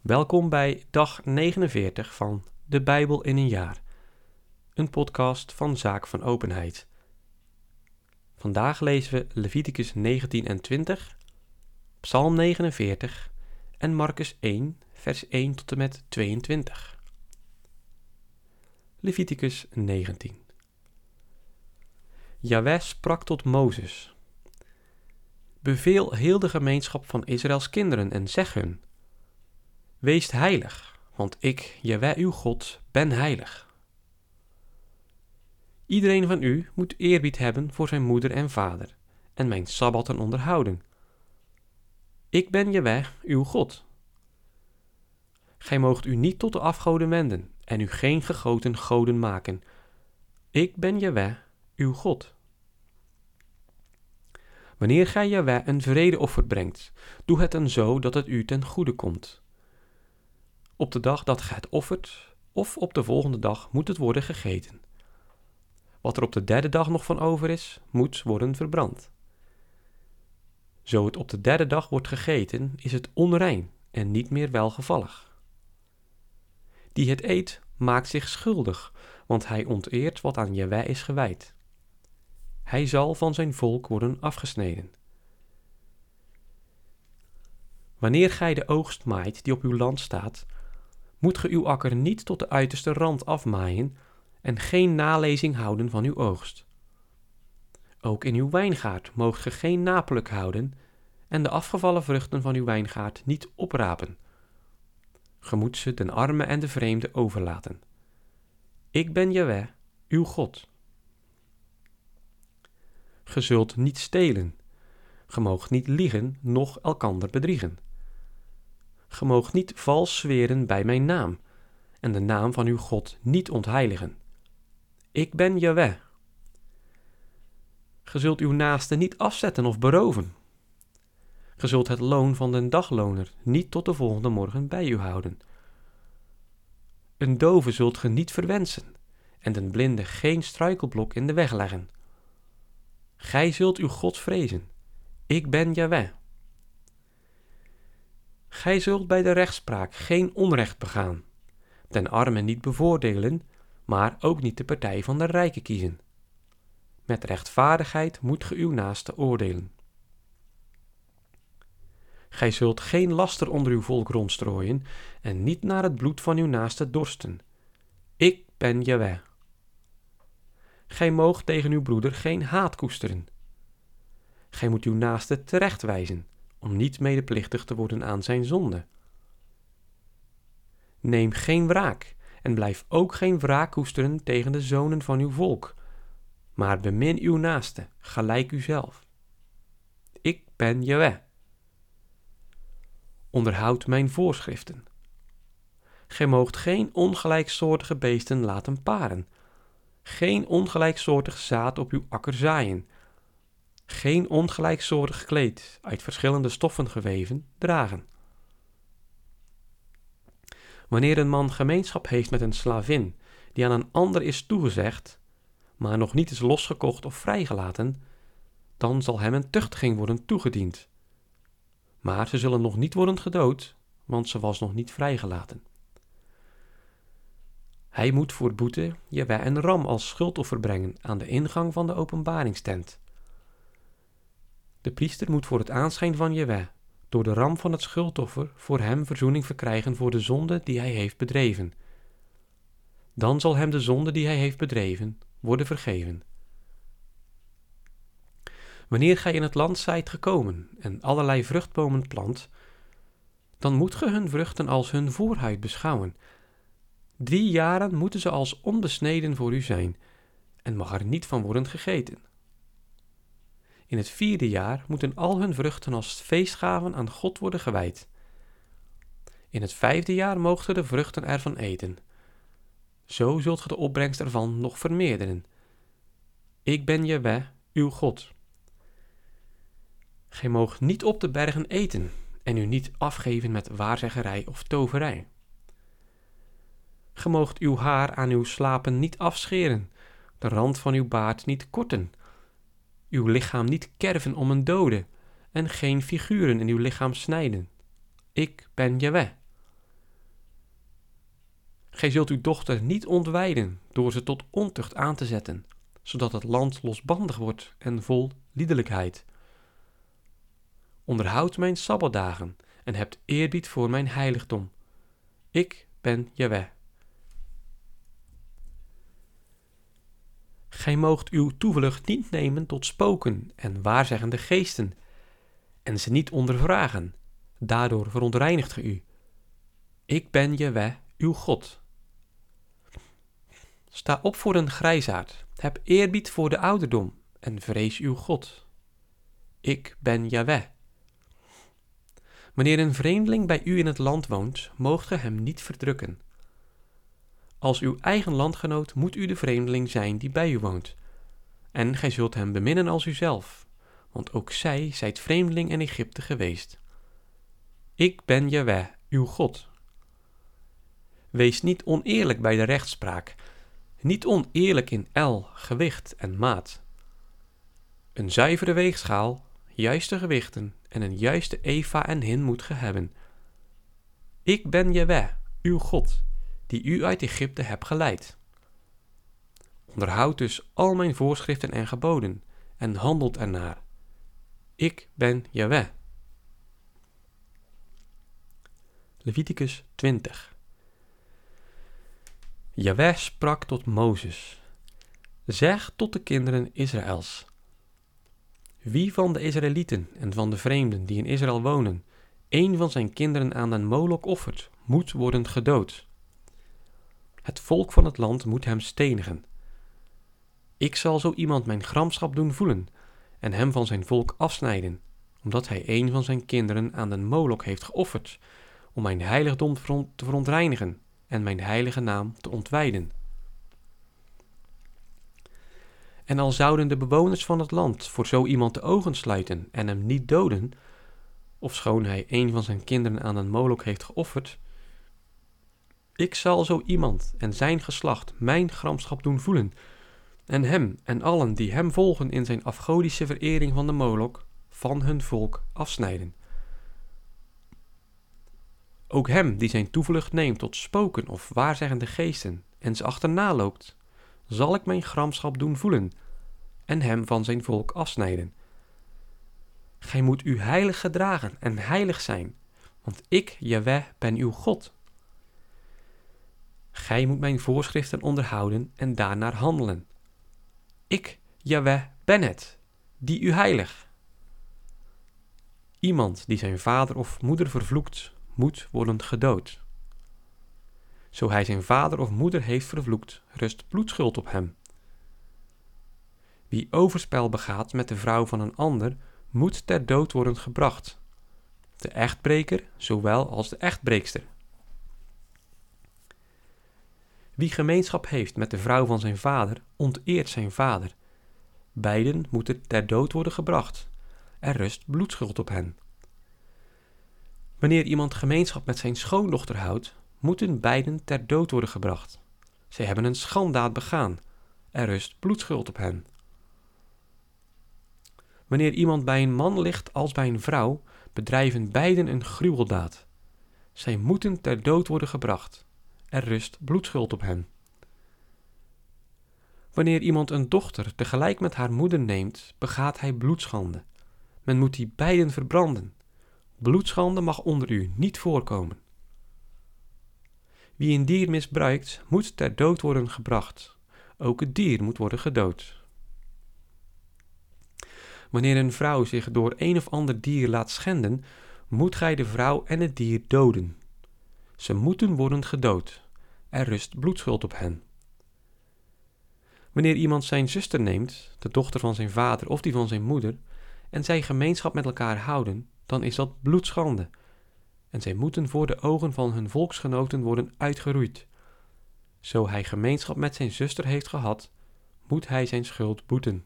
Welkom bij dag 49 van De Bijbel in een jaar, een podcast van Zaak van Openheid. Vandaag lezen we Leviticus 19 en 20, Psalm 49 en Marcus 1, vers 1 tot en met 22. Leviticus 19 Jaweh sprak tot Mozes. Beveel heel de gemeenschap van Israëls kinderen en zeg hun: Wees heilig, want ik, Jaweh uw God, ben heilig. Iedereen van u moet eerbied hebben voor zijn moeder en vader en mijn sabbatten onderhouden. Ik ben Jaweh uw God. Gij moogt u niet tot de afgoden wenden en u geen gegoten goden maken. Ik ben Jaweh uw God. Wanneer gij Jaweh een vredeoffer brengt, doe het dan zo dat het u ten goede komt. Op de dag dat gij het offert, of op de volgende dag, moet het worden gegeten. Wat er op de derde dag nog van over is, moet worden verbrand. Zo het op de derde dag wordt gegeten, is het onrein en niet meer welgevallig. Die het eet, maakt zich schuldig, want hij onteert wat aan Jaweh is gewijd. Hij zal van zijn volk worden afgesneden. Wanneer gij de oogst maait die op uw land staat, moet ge uw akker niet tot de uiterste rand afmaaien en geen nalezing houden van uw oogst. Ook in uw wijngaard moogt ge geen napelijk houden en de afgevallen vruchten van uw wijngaard niet oprapen. Ge moet ze den armen en de vreemde overlaten. Ik ben Jaweh, uw God. Ge zult niet stelen. Ge moogt niet liegen, noch elkander bedriegen. Ge moogt niet vals zweren bij mijn naam, en de naam van uw God niet ontheiligen. Ik ben Jaweh. Ge zult uw naaste niet afzetten of beroven. Ge zult het loon van den dagloner niet tot de volgende morgen bij u houden. Een dove zult ge niet verwensen, en den blinde geen struikelblok in de weg leggen. Gij zult uw God vrezen. Ik ben Jaweh. Gij zult bij de rechtspraak geen onrecht begaan, den armen niet bevoordelen, maar ook niet de partij van de rijken kiezen. Met rechtvaardigheid moet ge uw naaste oordelen. Gij zult geen laster onder uw volk rondstrooien en niet naar het bloed van uw naaste dorsten. Ik ben Jaweh. Gij moogt tegen uw broeder geen haat koesteren. Gij moet uw naaste terechtwijzen, om niet medeplichtig te worden aan zijn zonde. Neem geen wraak en blijf ook geen wraak koesteren tegen de zonen van uw volk, maar bemin uw naaste, gelijk uzelf. Ik ben Jeweh. Onderhoud mijn voorschriften. Gij moogt geen ongelijksoortige beesten laten paren, geen ongelijksoortig zaad op uw akker zaaien, geen ongelijksoortig kleed uit verschillende stoffen geweven dragen. Wanneer een man gemeenschap heeft met een slavin die aan een ander is toegezegd, maar nog niet is losgekocht of vrijgelaten, dan zal hem een tuchtiging worden toegediend. Maar ze zullen nog niet worden gedood, want ze was nog niet vrijgelaten. Hij moet voor boete Jawij een ram als schuldoffer brengen aan de ingang van de openbaringstent. De priester moet voor het aanschijn van Jawij door de ram van het schuldoffer voor hem verzoening verkrijgen voor de zonde die hij heeft bedreven. Dan zal hem de zonde die hij heeft bedreven worden vergeven. Wanneer gij in het land zijt gekomen en allerlei vruchtbomen plant, dan moet ge hun vruchten als hun voorhuid beschouwen. Drie jaren moeten ze als onbesneden voor u zijn en mag er niet van worden gegeten. In het vierde jaar moeten al hun vruchten als feestgaven aan God worden gewijd. In het vijfde jaar ge de vruchten ervan eten. Zo zult ge de opbrengst ervan nog vermeerderen. Ik ben Jeweh, uw God. Gij moogt niet op de bergen eten en u niet afgeven met waarzeggerij of toverij. Ge moogt uw haar aan uw slapen niet afscheren, de rand van uw baard niet korten, uw lichaam niet kerven om een dode en geen figuren in uw lichaam snijden. Ik ben Jeweh. Gij zult uw dochter niet ontwijden door ze tot ontucht aan te zetten, zodat het land losbandig wordt en vol liederlijkheid. Onderhoud mijn sabbatdagen en hebt eerbied voor mijn heiligdom. Ik ben Jaweh. Gij moogt uw toevlucht niet nemen tot spoken en waarzeggende geesten, en ze niet ondervragen. Daardoor verontreinigt ge u. Ik ben Jaweh, uw God. Sta op voor een grijzaard, heb eerbied voor de ouderdom en vrees uw God. Ik ben Jaweh. Wanneer een vreemdeling bij u in het land woont, moogt ge hem niet verdrukken. Als uw eigen landgenoot moet u de vreemdeling zijn die bij u woont. En gij zult hem beminnen als uzelf, want ook zij zijt vreemdeling in Egypte geweest. Ik ben Jaweh, uw God. Wees niet oneerlijk bij de rechtspraak, niet oneerlijk in el, gewicht en maat. Een zuivere weegschaal, juiste gewichten en een juiste eva en hin moet ge hebben. Ik ben Jaweh, uw God, die u uit Egypte hebt geleid. Onderhoud dus al mijn voorschriften en geboden en handelt ernaar. Ik ben Jaweh. Leviticus 20 Jaweh sprak tot Mozes. Zeg tot de kinderen Israëls. Wie van de Israëlieten en van de vreemden die in Israël wonen, een van zijn kinderen aan den Molok offert, moet worden gedood. Het volk van het land moet hem stenigen. Ik zal zo iemand mijn gramschap doen voelen en hem van zijn volk afsnijden, omdat hij een van zijn kinderen aan den Molok heeft geofferd, om mijn heiligdom te verontreinigen en mijn heilige naam te ontwijden. En al zouden de bewoners van het land voor zo iemand de ogen sluiten en hem niet doden, ofschoon hij een van zijn kinderen aan een molok heeft geofferd, ik zal zo iemand en zijn geslacht mijn gramschap doen voelen, en hem en allen die hem volgen in zijn afgodische verering van de molok, van hun volk afsnijden. Ook hem die zijn toevlucht neemt tot spoken of waarzeggende geesten en ze achterna loopt, zal ik mijn gramschap doen voelen en hem van zijn volk afsnijden. Gij moet u heilig gedragen en heilig zijn, want ik, Jaweh, ben uw God. Gij moet mijn voorschriften onderhouden en daarnaar handelen. Ik, Jaweh, ben het, die u heilig. Iemand die zijn vader of moeder vervloekt, moet worden gedood. Zo hij zijn vader of moeder heeft vervloekt, rust bloedschuld op hem. Wie overspel begaat met de vrouw van een ander, moet ter dood worden gebracht. De echtbreker, zowel als de echtbreekster. Wie gemeenschap heeft met de vrouw van zijn vader, onteert zijn vader. Beiden moeten ter dood worden gebracht. Er rust bloedschuld op hen. Wanneer iemand gemeenschap met zijn schoondochter houdt, moeten beiden ter dood worden gebracht. Zij hebben een schandaad begaan. Er rust bloedschuld op hen. Wanneer iemand bij een man ligt als bij een vrouw, bedrijven beiden een gruweldaad. Zij moeten ter dood worden gebracht. Er rust bloedschuld op hen. Wanneer iemand een dochter tegelijk met haar moeder neemt, begaat hij bloedschande. Men moet die beiden verbranden. Bloedschande mag onder u niet voorkomen. Wie een dier misbruikt, moet ter dood worden gebracht. Ook het dier moet worden gedood. Wanneer een vrouw zich door een of ander dier laat schenden, moet gij de vrouw en het dier doden. Ze moeten worden gedood. Er rust bloedschuld op hen. Wanneer iemand zijn zuster neemt, de dochter van zijn vader of die van zijn moeder, en zij gemeenschap met elkaar houden, dan is dat bloedschande. En zij moeten voor de ogen van hun volksgenoten worden uitgeroeid. Zo hij gemeenschap met zijn zuster heeft gehad, moet hij zijn schuld boeten.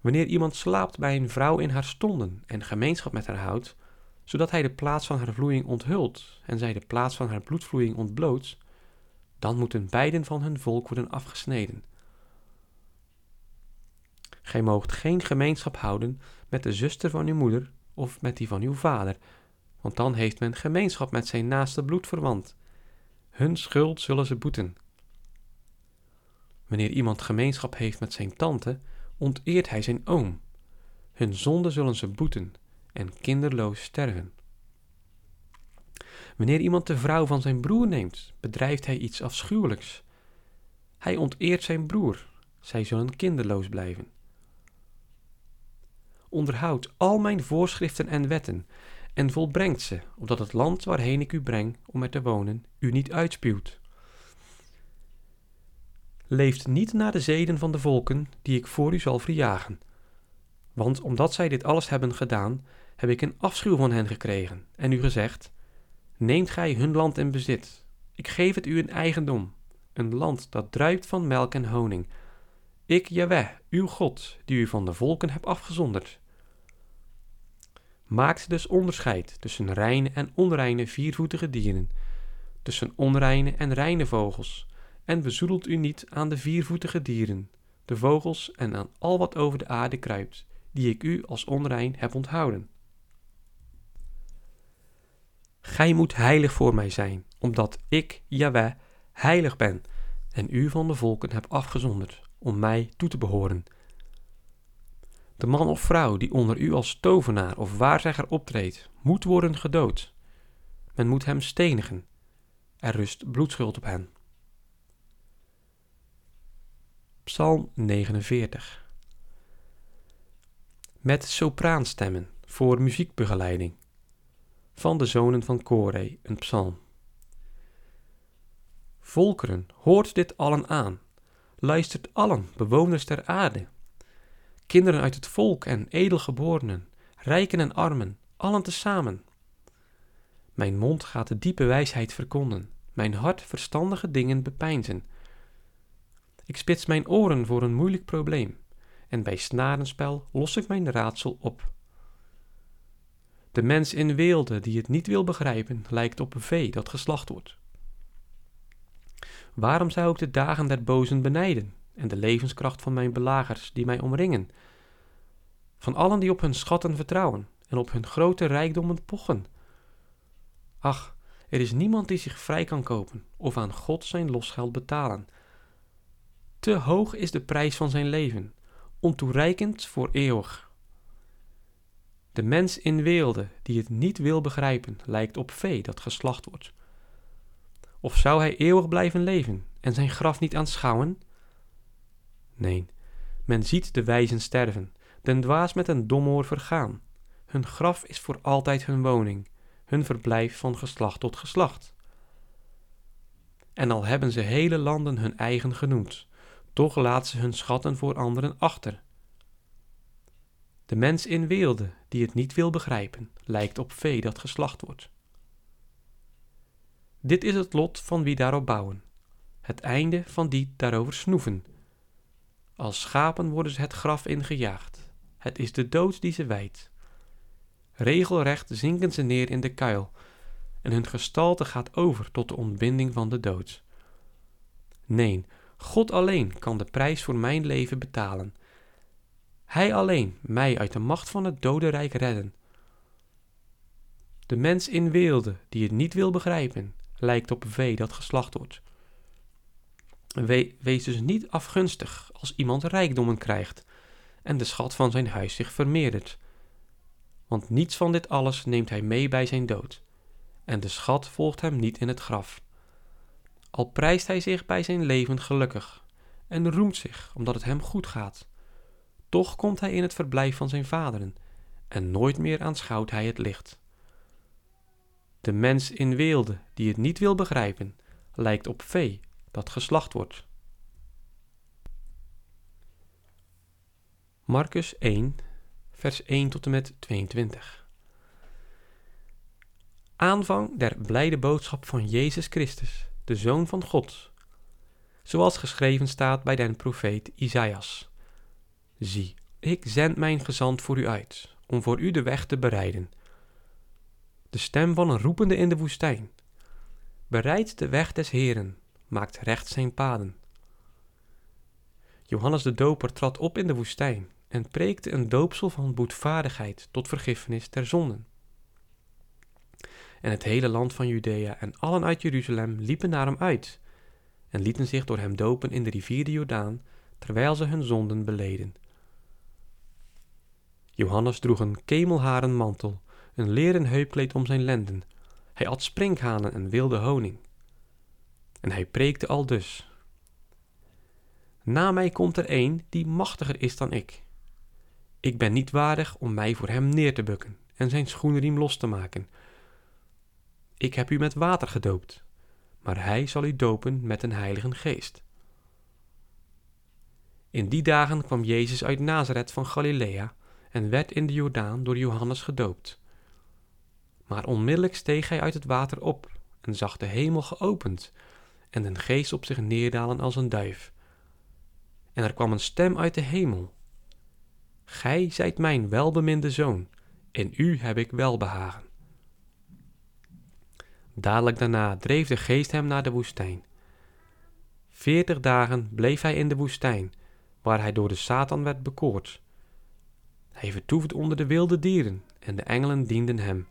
Wanneer iemand slaapt bij een vrouw in haar stonden en gemeenschap met haar houdt, zodat hij de plaats van haar vloeiing onthult en zij de plaats van haar bloedvloeiing ontbloot, dan moeten beiden van hun volk worden afgesneden. Gij moogt geen gemeenschap houden met de zuster van uw moeder of met die van uw vader, want dan heeft men gemeenschap met zijn naaste bloedverwant. Hun schuld zullen ze boeten. Wanneer iemand gemeenschap heeft met zijn tante, onteert hij zijn oom. Hun zonde zullen ze boeten en kinderloos sterven. Wanneer iemand de vrouw van zijn broer neemt, bedrijft hij iets afschuwelijks. Hij onteert zijn broer, zij zullen kinderloos blijven. Onderhoud al mijn voorschriften en wetten en volbrengt ze, opdat het land waarheen ik u breng om er te wonen, u niet uitspuwt. Leeft niet naar de zeden van de volken die ik voor u zal verjagen. Want omdat zij dit alles hebben gedaan, heb ik een afschuw van hen gekregen en u gezegd: Neemt gij hun land in bezit. Ik geef het u in eigendom, een land dat druipt van melk en honing. Ik, Jaweh, uw God, die u van de volken heb afgezonderd. Maakt dus onderscheid tussen reine en onreine viervoetige dieren, tussen onreine en reine vogels, en bezoedelt u niet aan de viervoetige dieren, de vogels en aan al wat over de aarde kruipt, die ik u als onrein heb onthouden. Gij moet heilig voor mij zijn, omdat ik, Jaweh, heilig ben en u van de volken heb afgezonderd om mij toe te behoren. De man of vrouw die onder u als tovenaar of waarzegger optreedt, moet worden gedood. Men moet hem stenigen. Er rust bloedschuld op hen. Psalm 49 Met sopraanstemmen voor muziekbegeleiding van de zonen van Kore, een psalm. Volkeren, hoort dit allen aan. Luistert allen, bewoners der aarde. Kinderen uit het volk en edelgeborenen, rijken en armen, allen tezamen. Mijn mond gaat de diepe wijsheid verkonden, mijn hart verstandige dingen bepeinzen. Ik spits mijn oren voor een moeilijk probleem, en bij snarenspel los ik mijn raadsel op. De mens in weelde die het niet wil begrijpen, lijkt op een vee dat geslacht wordt. Waarom zou ik de dagen der bozen benijden en de levenskracht van mijn belagers die mij omringen? Van allen die op hun schatten vertrouwen en op hun grote rijkdommen pochen. Ach, er is niemand die zich vrij kan kopen of aan God zijn losgeld betalen. Te hoog is de prijs van zijn leven, ontoereikend voor eeuwig. De mens in weelde, die het niet wil begrijpen, lijkt op vee dat geslacht wordt. Of zou hij eeuwig blijven leven en zijn graf niet aanschouwen? Nee, men ziet de wijzen sterven, den dwaas met een domoor vergaan. Hun graf is voor altijd hun woning, hun verblijf van geslacht tot geslacht. En al hebben ze hele landen hun eigen genoemd, toch laat ze hun schatten voor anderen achter de mens in weelde, die het niet wil begrijpen, lijkt op vee dat geslacht wordt. Dit is het lot van wie daarop bouwen, het einde van die daarover snoeven. Als schapen worden ze het graf ingejaagd, het is de dood die ze wijdt. Regelrecht zinken ze neer in de kuil, en hun gestalte gaat over tot de ontbinding van de dood. Nee, God alleen kan de prijs voor mijn leven betalen hij alleen mij uit de macht van het dodenrijk redden. De mens in weelde, die het niet wil begrijpen, lijkt op vee dat geslacht wordt. wees dus niet afgunstig als iemand rijkdommen krijgt en de schat van zijn huis zich vermeerdert. Want niets van dit alles neemt hij mee bij zijn dood, en de schat volgt hem niet in het graf. Al prijst hij zich bij zijn leven gelukkig en roemt zich omdat het hem goed gaat toch komt hij in het verblijf van zijn vaderen, en nooit meer aanschouwt hij het licht. De mens in weelde, die het niet wil begrijpen, lijkt op vee dat geslacht wordt. Marcus 1, vers 1 tot en met 22. Aanvang der blijde boodschap van Jezus Christus, de Zoon van God, zoals geschreven staat bij den profeet Isaïas. Zie, ik zend mijn gezant voor u uit, om voor u de weg te bereiden. De stem van een roepende in de woestijn. Bereid de weg des Heren, maakt recht zijn paden. Johannes de Doper trad op in de woestijn en preekte een doopsel van boetvaardigheid tot vergiffenis der zonden. en het hele land van Judea en allen uit Jeruzalem liepen naar hem uit en lieten zich door hem dopen in de rivier de Jordaan, terwijl ze hun zonden beleden. Johannes droeg een kemelharen mantel, een leren heupkleed om zijn lenden. Hij at sprinkhanen en wilde honing. En hij preekte al dus. Na mij komt er een die machtiger is dan ik. Ik ben niet waardig om mij voor hem neer te bukken en zijn schoenriem los te maken. Ik heb u met water gedoopt, maar hij zal u dopen met een heilige geest. In die dagen kwam Jezus uit Nazareth van Galilea en werd in de Jordaan door Johannes gedoopt. Maar onmiddellijk steeg hij uit het water op en zag de hemel geopend en een geest op zich neerdalen als een duif. En er kwam een stem uit de hemel. Gij zijt mijn welbeminde zoon, in u heb ik welbehagen. Dadelijk daarna dreef de geest hem naar de woestijn. Veertig dagen bleef hij in de woestijn, waar hij door de Satan werd bekoord. Hij vertoefde onder de wilde dieren en de engelen dienden hem.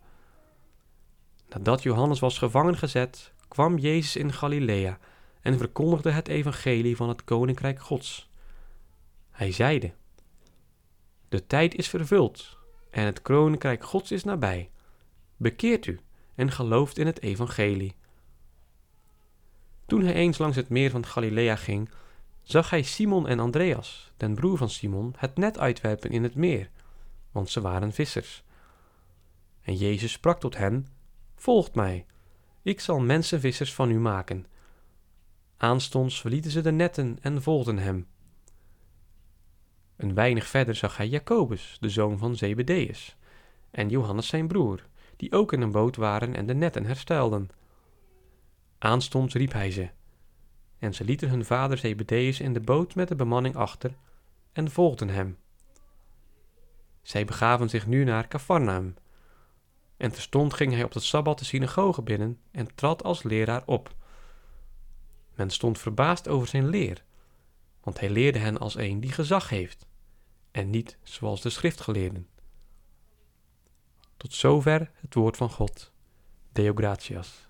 Nadat Johannes was gevangen gezet, kwam Jezus in Galilea en verkondigde het evangelie van het koninkrijk Gods. Hij zeide: De tijd is vervuld en het koninkrijk Gods is nabij. Bekeert u en gelooft in het evangelie. Toen hij eens langs het meer van Galilea ging, zag hij Simon en Andreas, den broer van Simon, het net uitwerpen in het meer, want ze waren vissers. En Jezus sprak tot hen: Volgt mij, ik zal mensenvissers van u maken. Aanstonds verlieten ze de netten en volgden hem. Een weinig verder zag hij Jacobus, de zoon van Zebedeus, en Johannes zijn broer, die ook in een boot waren en de netten herstelden. Aanstonds riep hij ze, en ze lieten hun vader Zebedeus in de boot met de bemanning achter en volgden hem. Zij begaven zich nu naar Cafarnaum. En terstond ging hij op de Sabbat de synagoge binnen en trad als leraar op. Men stond verbaasd over zijn leer, want hij leerde hen als een die gezag heeft, en niet zoals de schriftgeleerden. Tot zover het woord van God. Deo gratias.